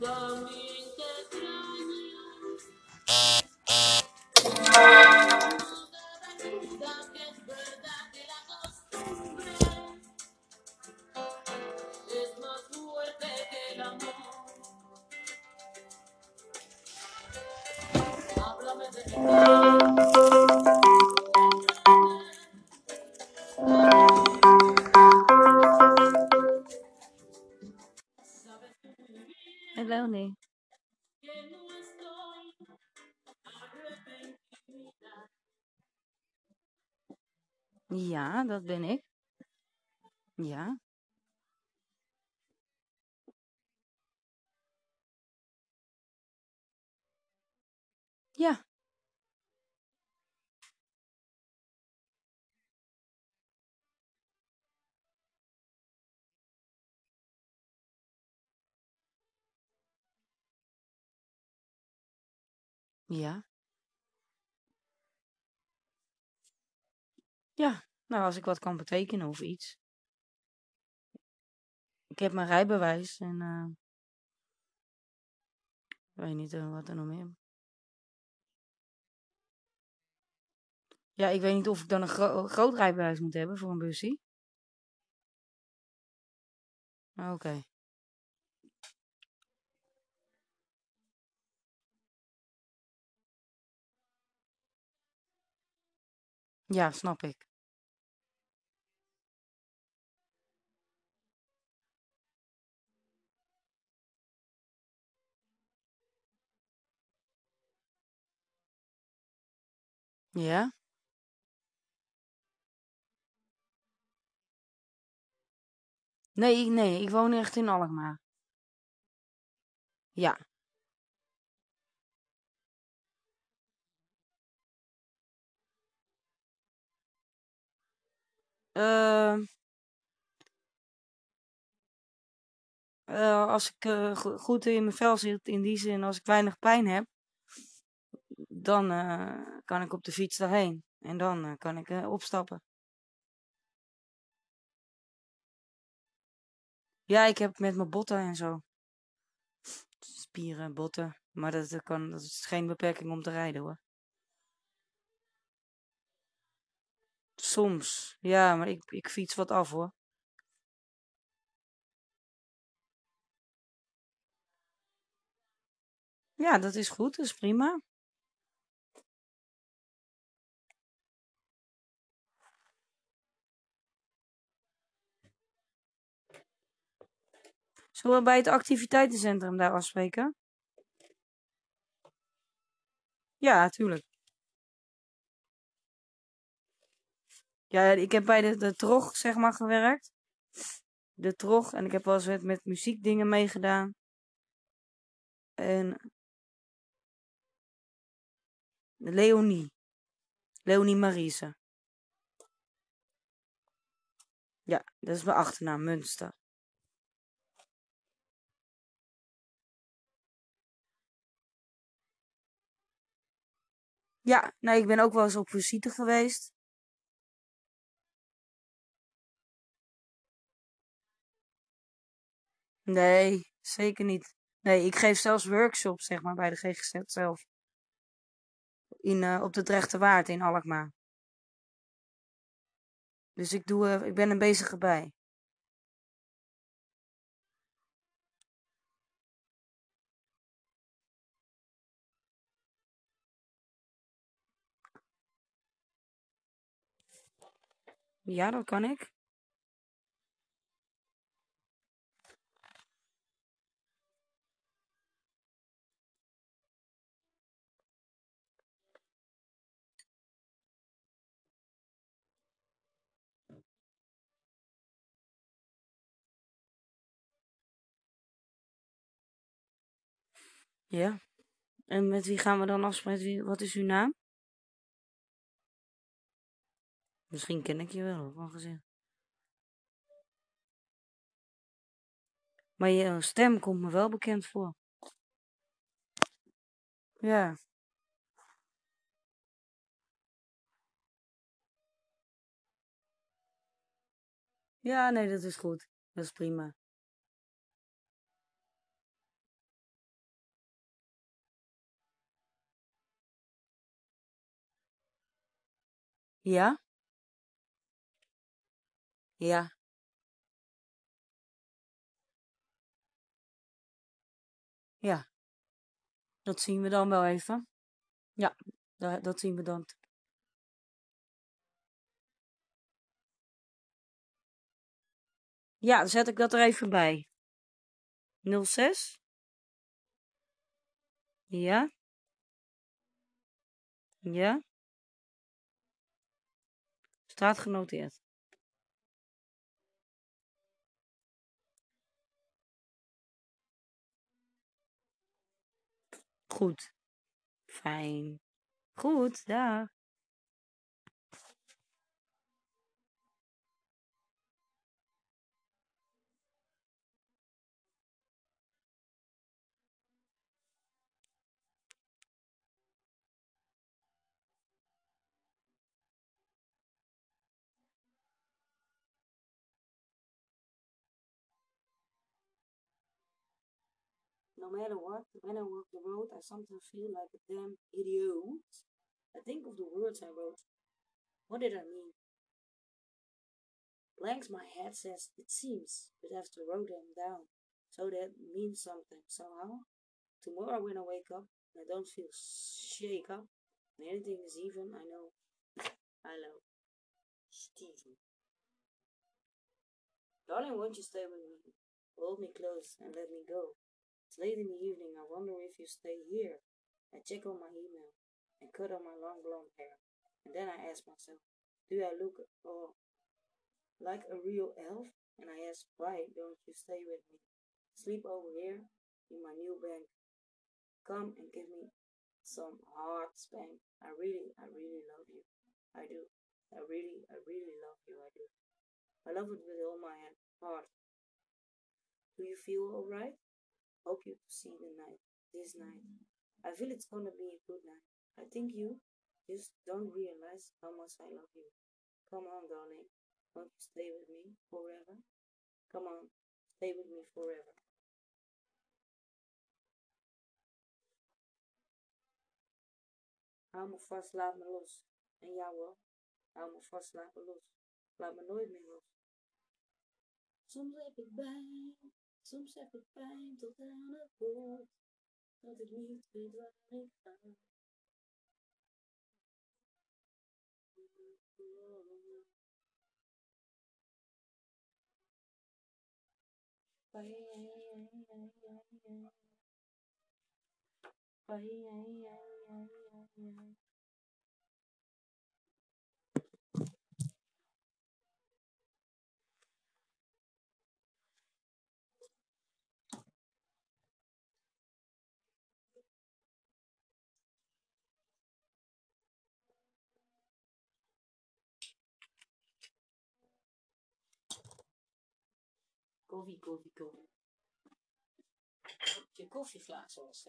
Domingo ben ik. Ja. Ja. Ja. Ja, nou als ik wat kan betekenen of iets. Ik heb mijn rijbewijs en uh, ik weet niet uh, wat er nog meer. Ja, ik weet niet of ik dan een gro groot rijbewijs moet hebben voor een busje. Oké. Okay. Ja, snap ik. Ja? Nee, nee, ik woon echt in Alkmaar. Ja. Uh, uh, als ik uh, goed in mijn vel zit, in die zin, als ik weinig pijn heb, dan kan ik op de fiets daarheen. En dan kan ik opstappen. Ja, ik heb met mijn botten en zo. Spieren, botten. Maar dat, kan, dat is geen beperking om te rijden hoor. Soms, ja, maar ik, ik fiets wat af hoor. Ja, dat is goed, dat is prima. Zullen we bij het activiteitencentrum daar afspreken? Ja, tuurlijk. Ja, ik heb bij de, trog, zeg maar, gewerkt. De trog. En ik heb wel eens met, met muziekdingen meegedaan. En... Leonie. Leonie Marise. Ja, dat is mijn achternaam, Munster. Ja, nee, ik ben ook wel eens op visite geweest. Nee, zeker niet. Nee, ik geef zelfs workshops, zeg maar, bij de GGZ zelf. In, uh, op de Drechte Waard in Alkmaar. Dus ik, doe, uh, ik ben een bezige bij. Ja, dat kan ik. Ja. En met wie gaan we dan afspreken? Wat is uw naam? Misschien ken ik je wel, ongezien. Maar je stem komt me wel bekend voor. Ja. Ja, nee, dat is goed. Dat is prima. Ja? Ja. Ja. Dat zien we dan wel even. Ja, dat, zien we dan. Ja, dan zet ik dat er even bij. 06? Ja? Ja? Staat genoteerd. Goed. Fijn. Goed, dag. No matter what, when I walk the road, I sometimes feel like a damn idiot. I think of the words I wrote. What did I mean? Blanks my head says it seems, but I have to write them down. So that means something somehow. Tomorrow when I wake up I don't feel shake up and anything is even, I know. I know. Steven. Darling, won't you stay with me? Hold me close and let me go. Late in the evening. I wonder if you stay here. I check on my email and cut on my long blonde hair. And then I ask myself, do I look oh, like a real elf? And I ask, why don't you stay with me? Sleep over here in my new bed. Come and give me some hard spank. I really, I really love you. I do. I really, I really love you. I do. I love it with all my heart. Do you feel alright? Hope you see the night, this night. I feel it's gonna be a good night. I think you just don't realize how much I love you. Come on, darling. Won't you stay with me forever? Come on, stay with me forever. Hou me vast, laat me los. En jou hoor. Hou me vast, laat me los. Laat me nooit meer los. Soms heb ik bij Soms heb ik pijn tot aan het bord, dat ik niet weet waar ik ga. Koffie, koffie, koffie. Je koffieglaas was,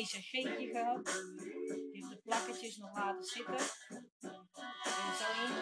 ECG'tje gehad. Ik heb de plakketjes nog laten zitten. En zo in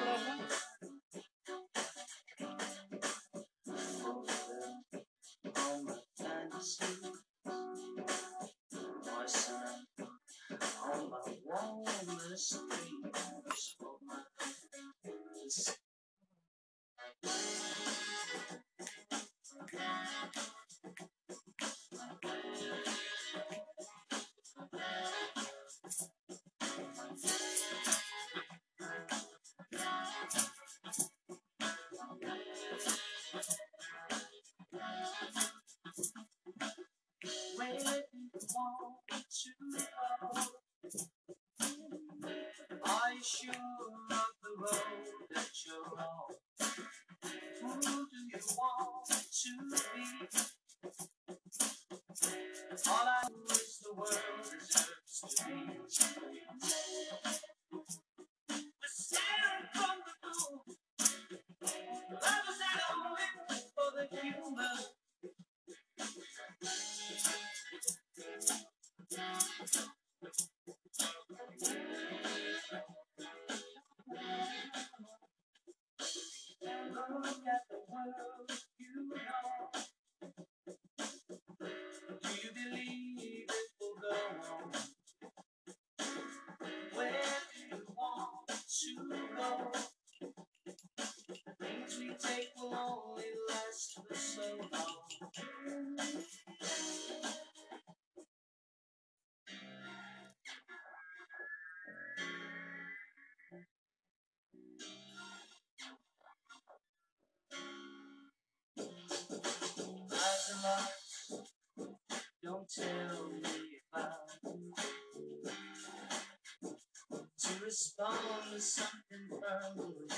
Respond to something from the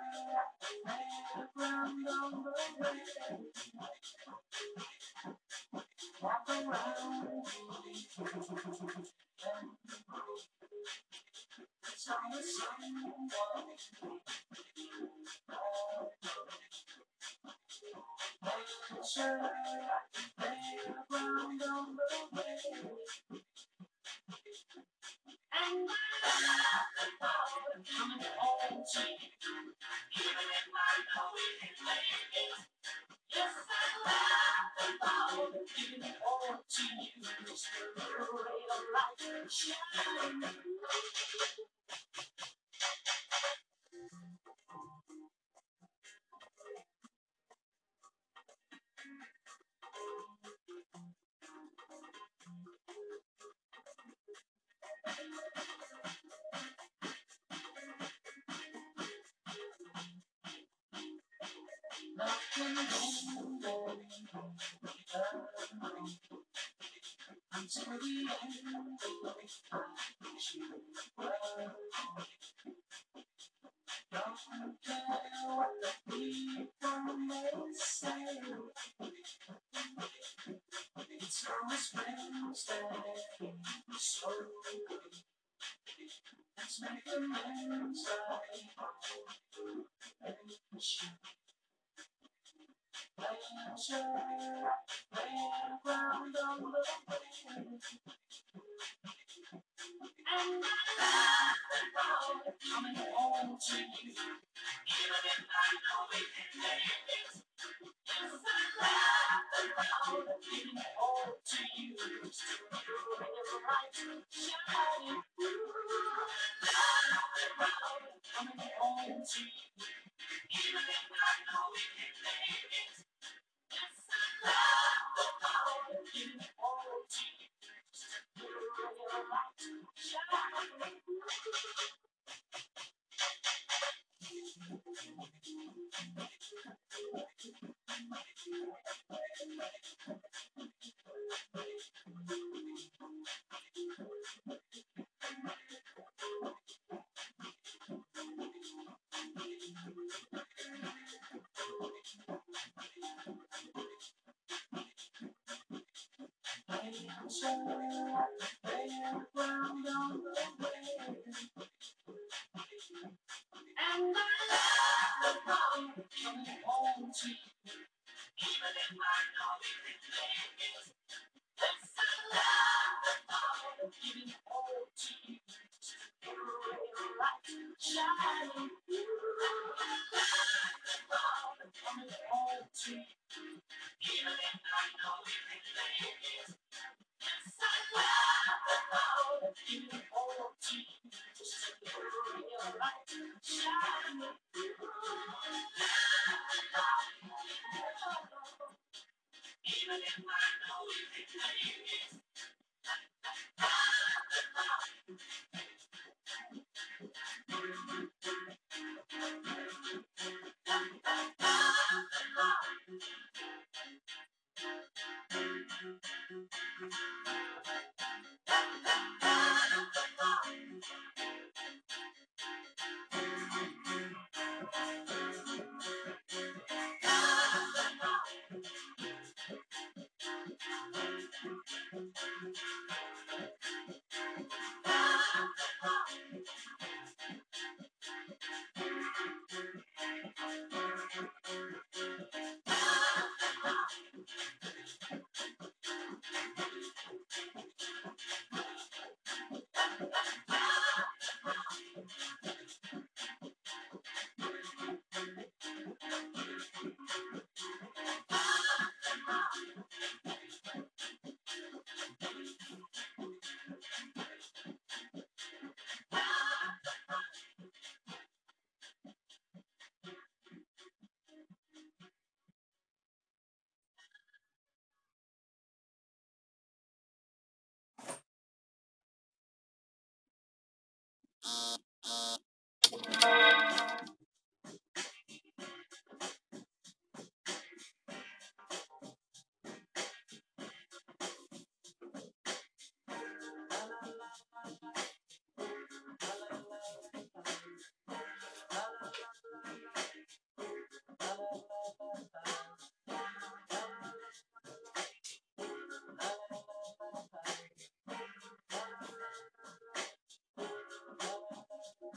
Venture the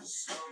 So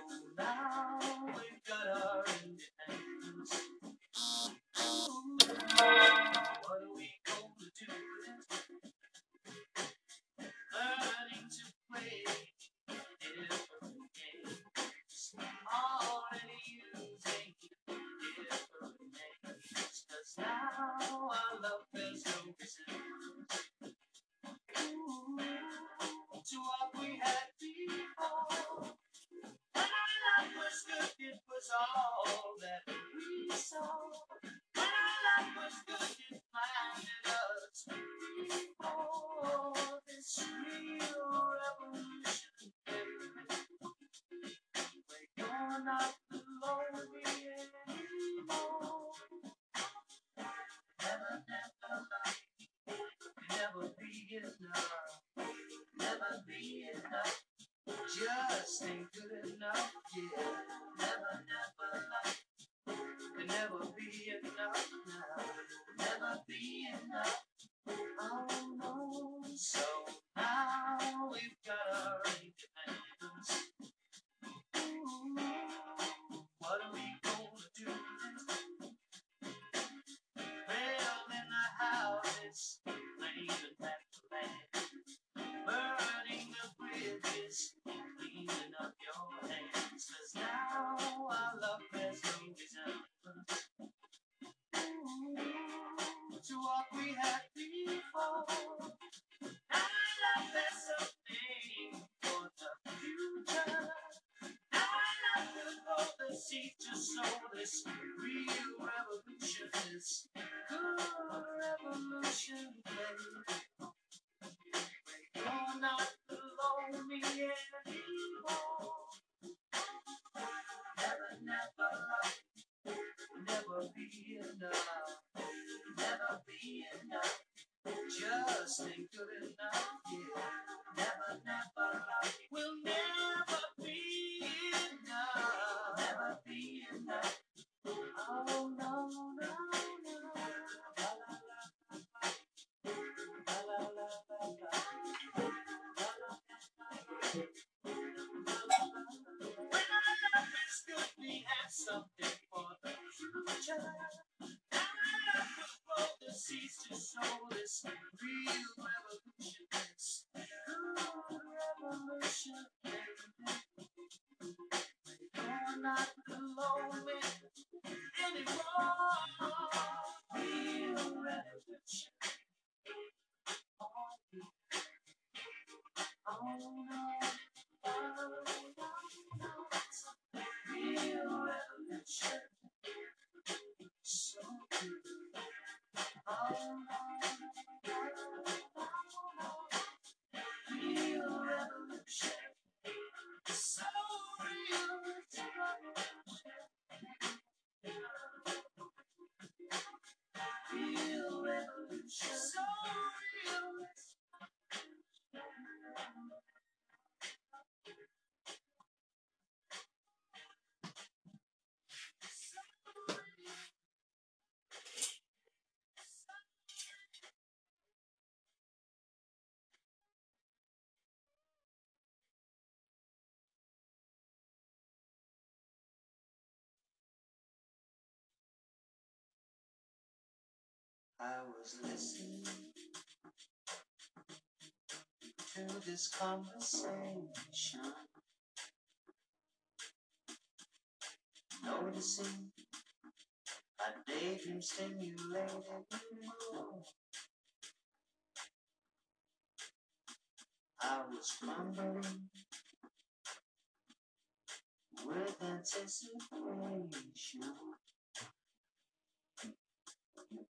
happy. I was listening to this conversation, noticing a daydream stimulated mood. I was wondering with anticipation.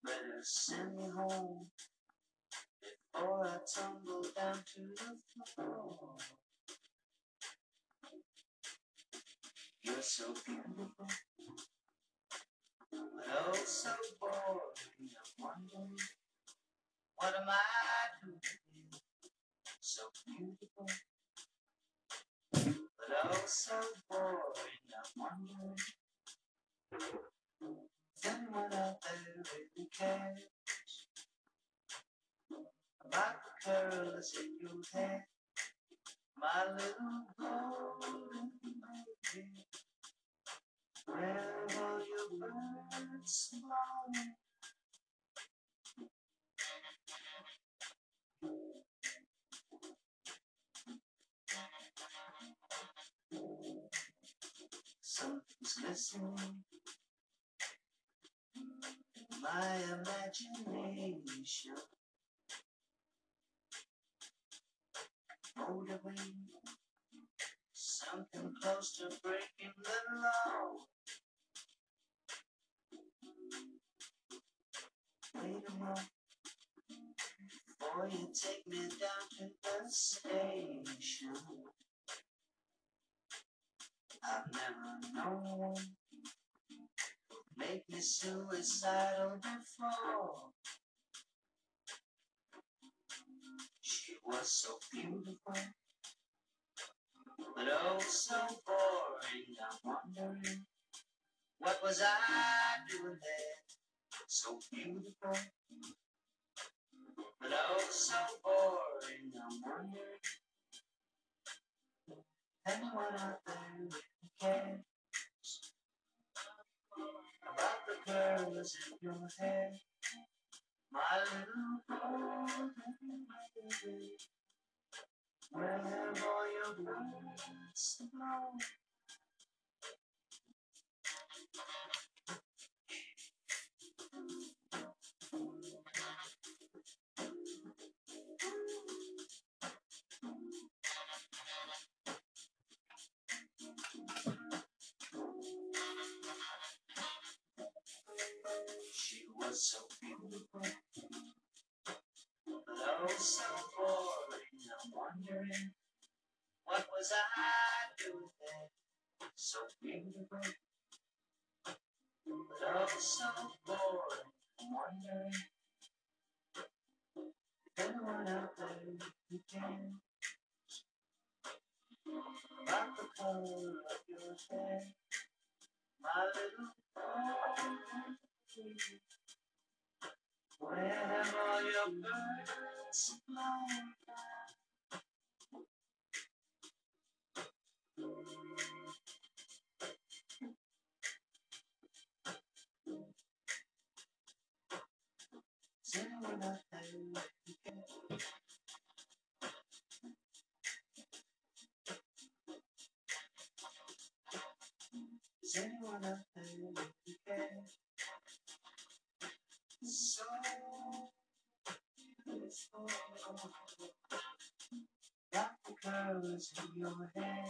Better send me home before I tumble down to the floor. You're so beautiful, but oh so bored. I'm wondering, what am I doing? So beautiful, but oh so bored. I'm wondering. Someone out there really cares about the curls in your hair, my little golden baby. Where are your birds smiling? Something's missing. My imagination motivating something close to breaking the law. Wait a moment before you take me down to the station. I've never known make me suicidal before. She was so beautiful, but oh so boring. I'm wondering what was I doing there? So beautiful, but oh so boring. I'm wondering anyone out there really curls your hair, my little golden lady. Where all your birds flown? So beautiful, oh so boring. I'm wondering what was I doing there? So beautiful, oh so boring. I'm wondering if anyone out there who can about the color of your hair, my little golden Where all your birds flown? Is anyone out Like the curls in your hair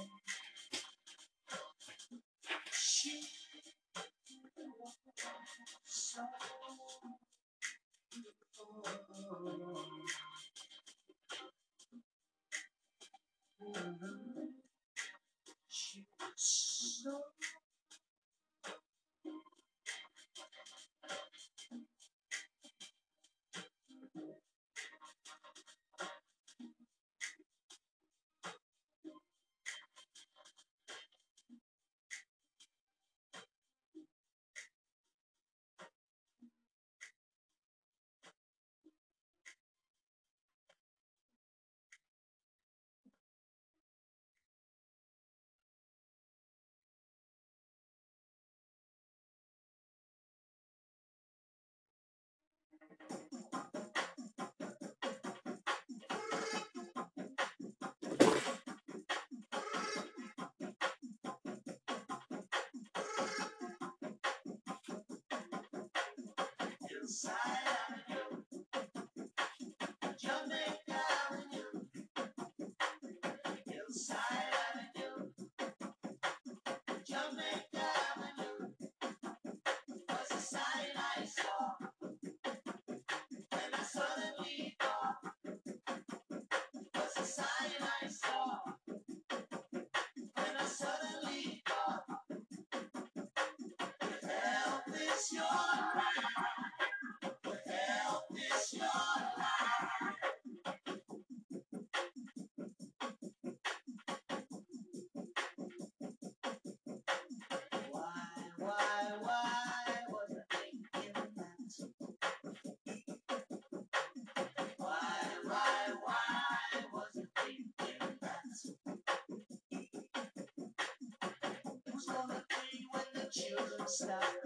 Hillside Avenue, Jamaica Avenue, When the children start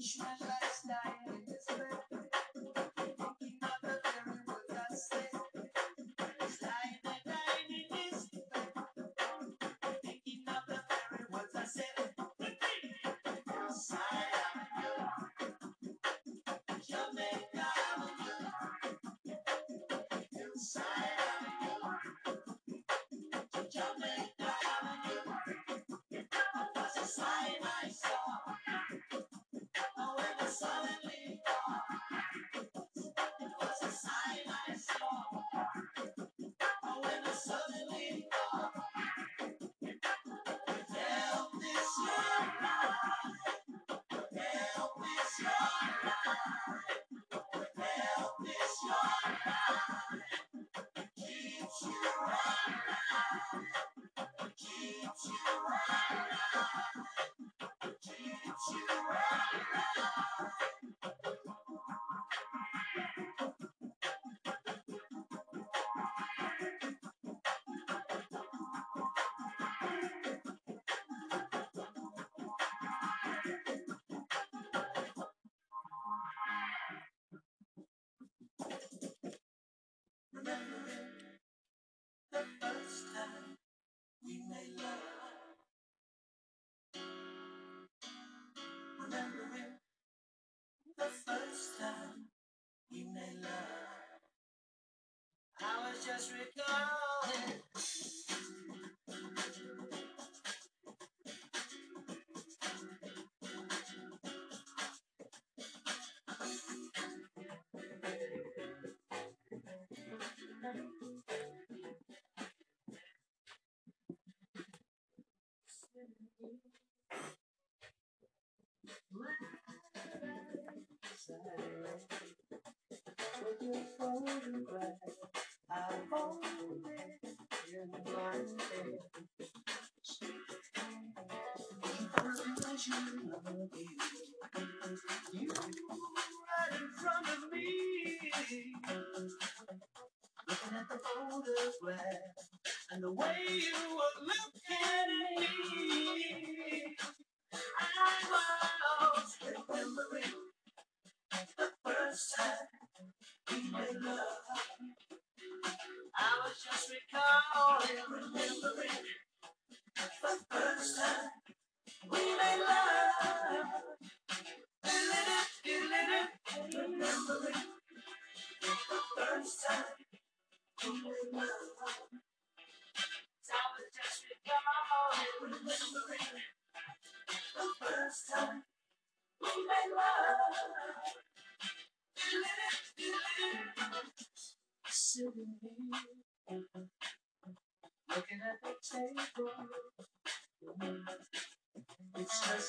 Ich spreche first time we made love. I was just recalling. you love you. You right in front of me. Looking at the photograph and the way you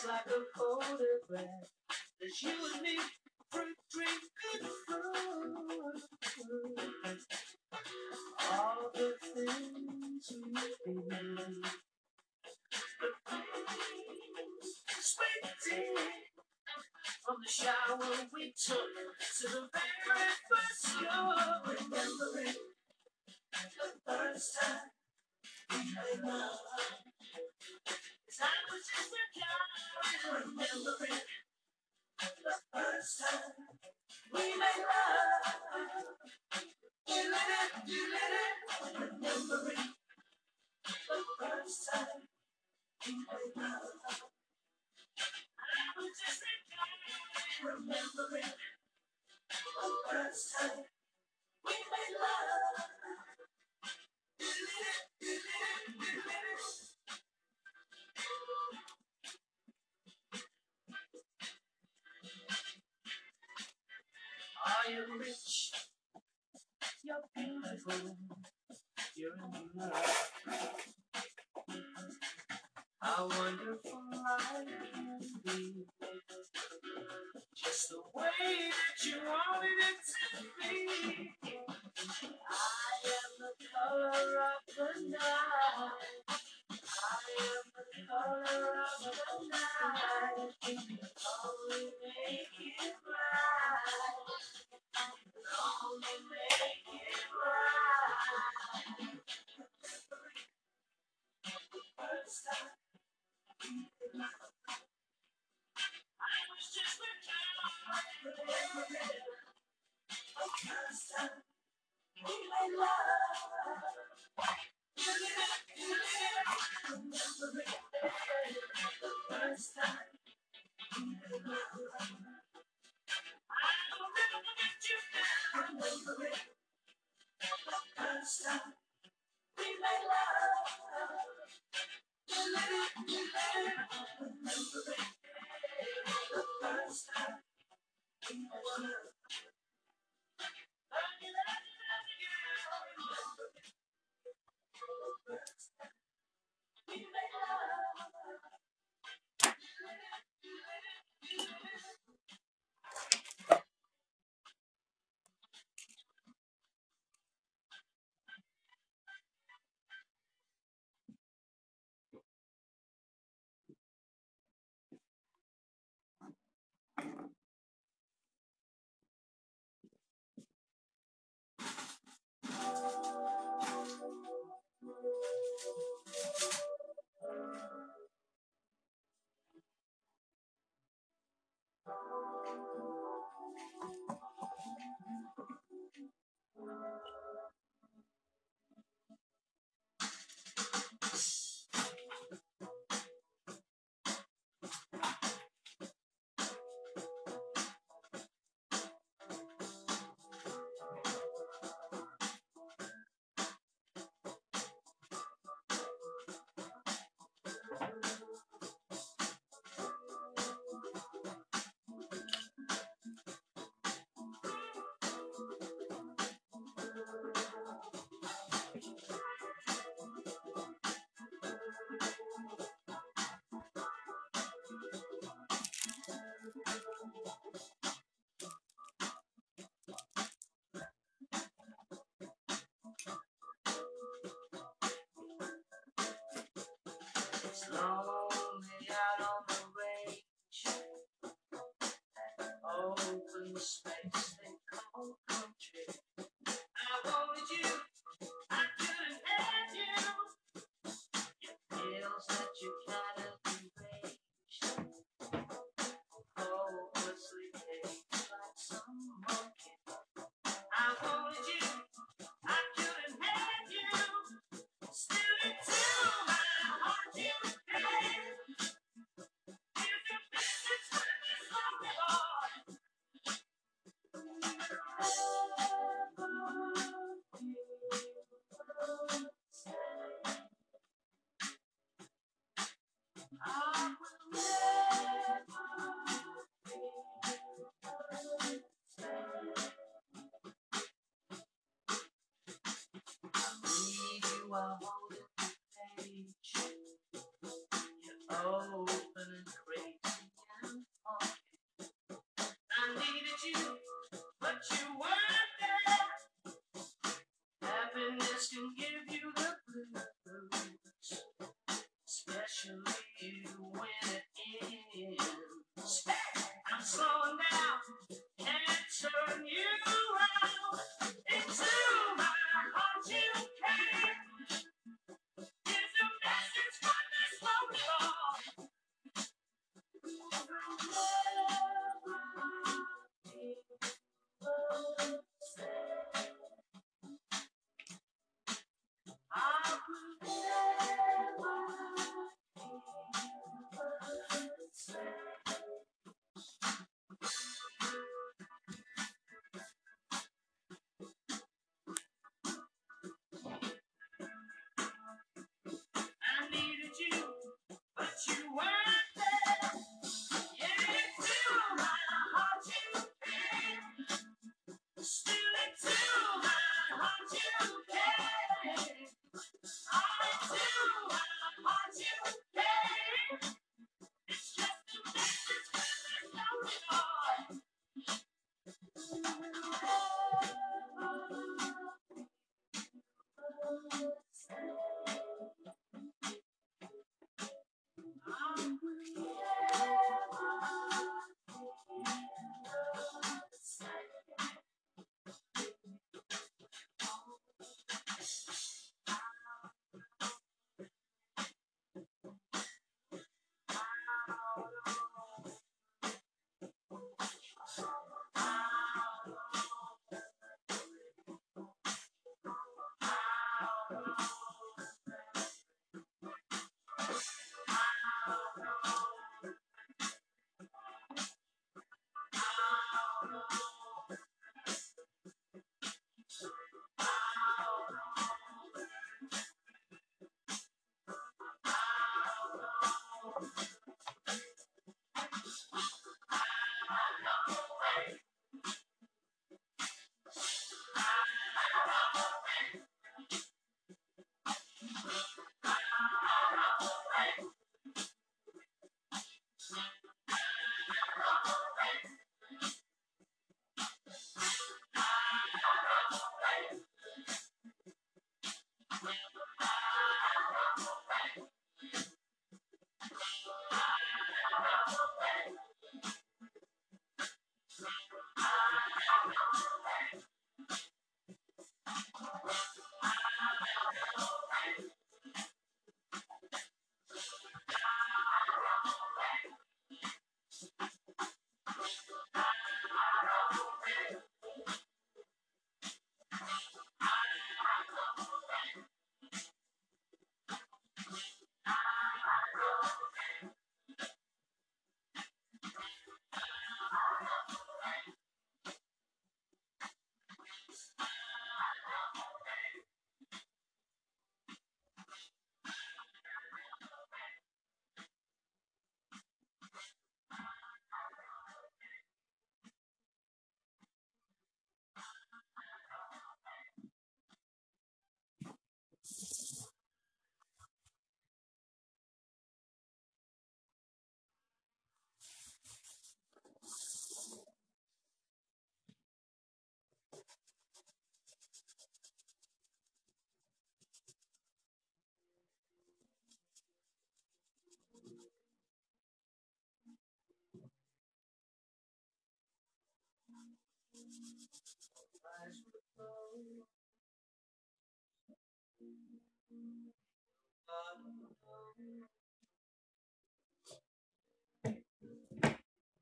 just like a photograph. It's you and me fruit a drink and food. All the things we do. Sweating from the shower we took to the very first show. Remembering the first time we made love. looking. First It's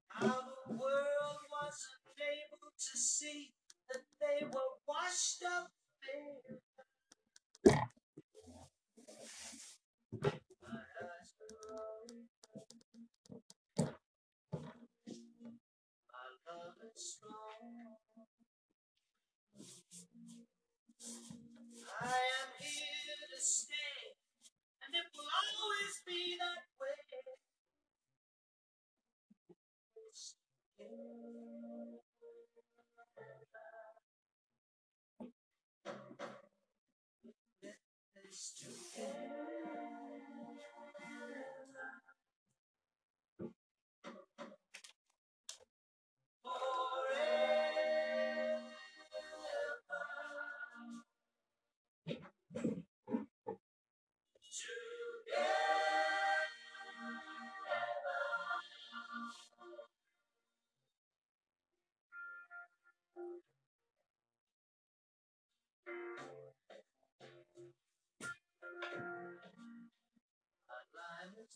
How the world wasn't able to see that they were washed up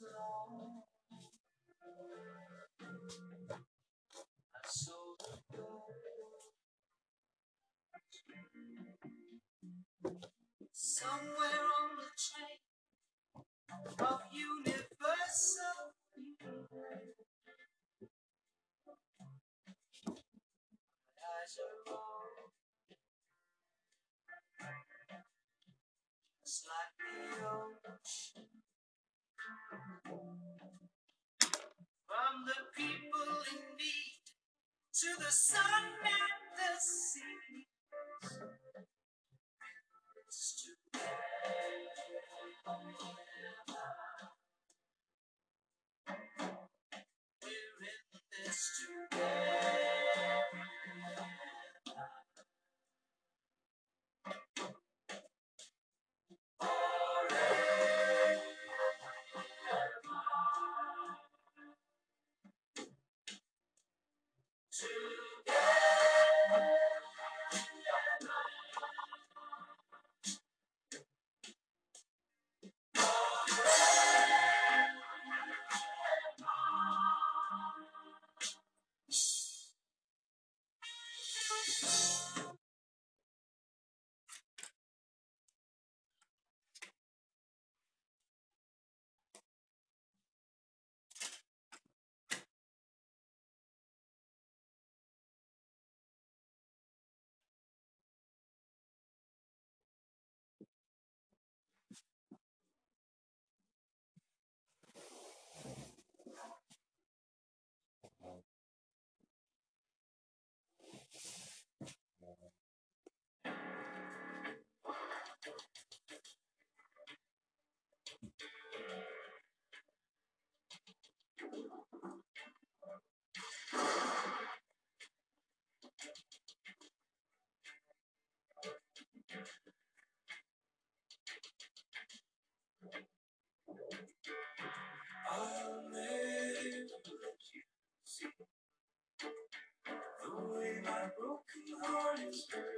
Oh. the sun and the sea. It's too late. monster.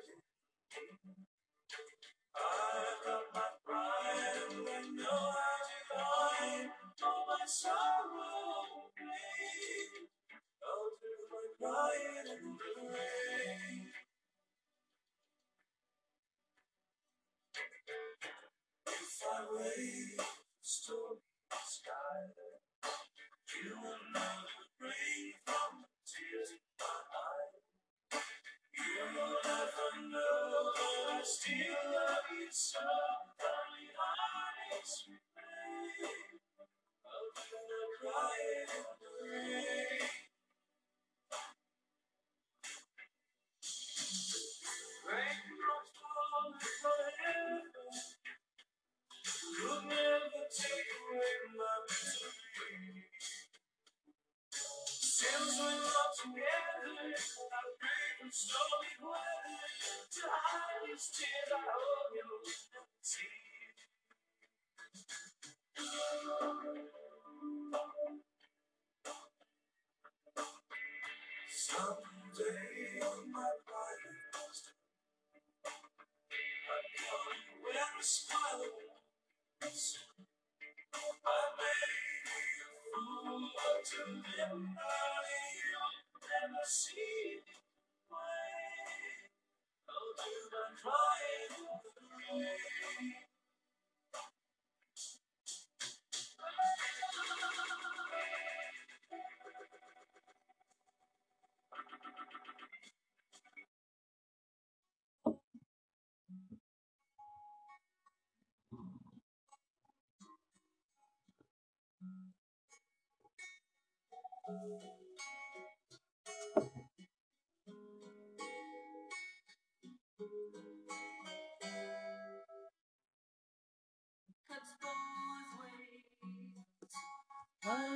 Our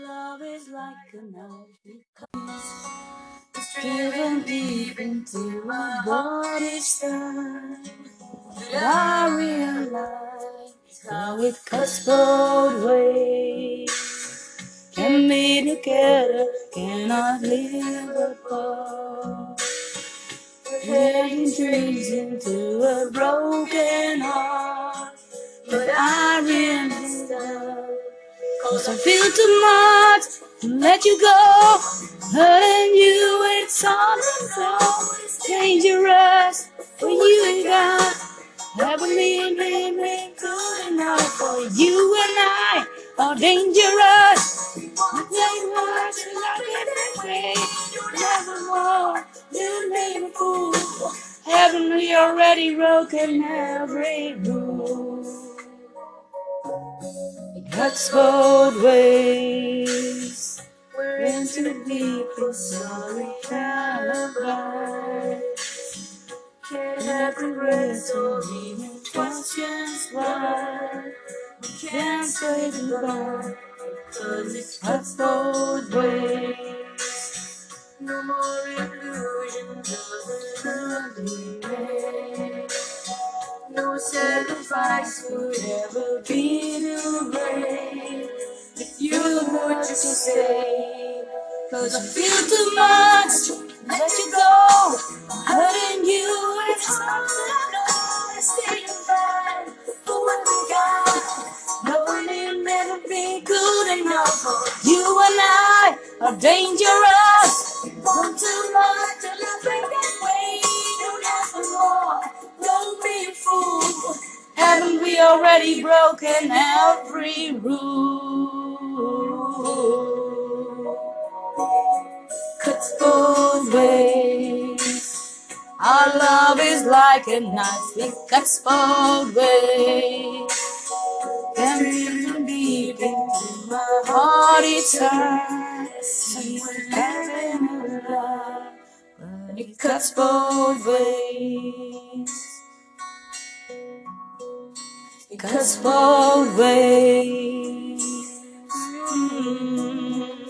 love is like a knife. It's driven deep into my body's time. But I realize how it cuts both ways. Be together, cannot live apart. Heading dreams into a broken heart. But I realize Cause I feel too much to let you go. Hurting you, it's all It's dangerous for you and God. Haven't been living good enough for you and I are dangerous. You and. Never you fool. We already broken every rule? It cuts ways. We're in too deep for sorry alibi. Can't have regrets or questions why. We can't say goodbye, cause it cuts both ways. No more illusions of an ugly. No sacrifice would ever be too great if you were to say, Cause I feel too much to let you go. Hurting you, it's hard to know. You and I are dangerous. Too much I break that way. Don't ask for more. Don't be a fool. Haven't we already broken every rule? Cuts both ways. Our love is like a knife, it cuts both ways. Really deep into my heart it. Having a love, but it cuts both ways. It cuts both ways. Mm,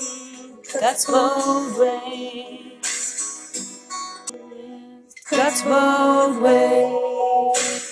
Cuts both ways cuts both ways.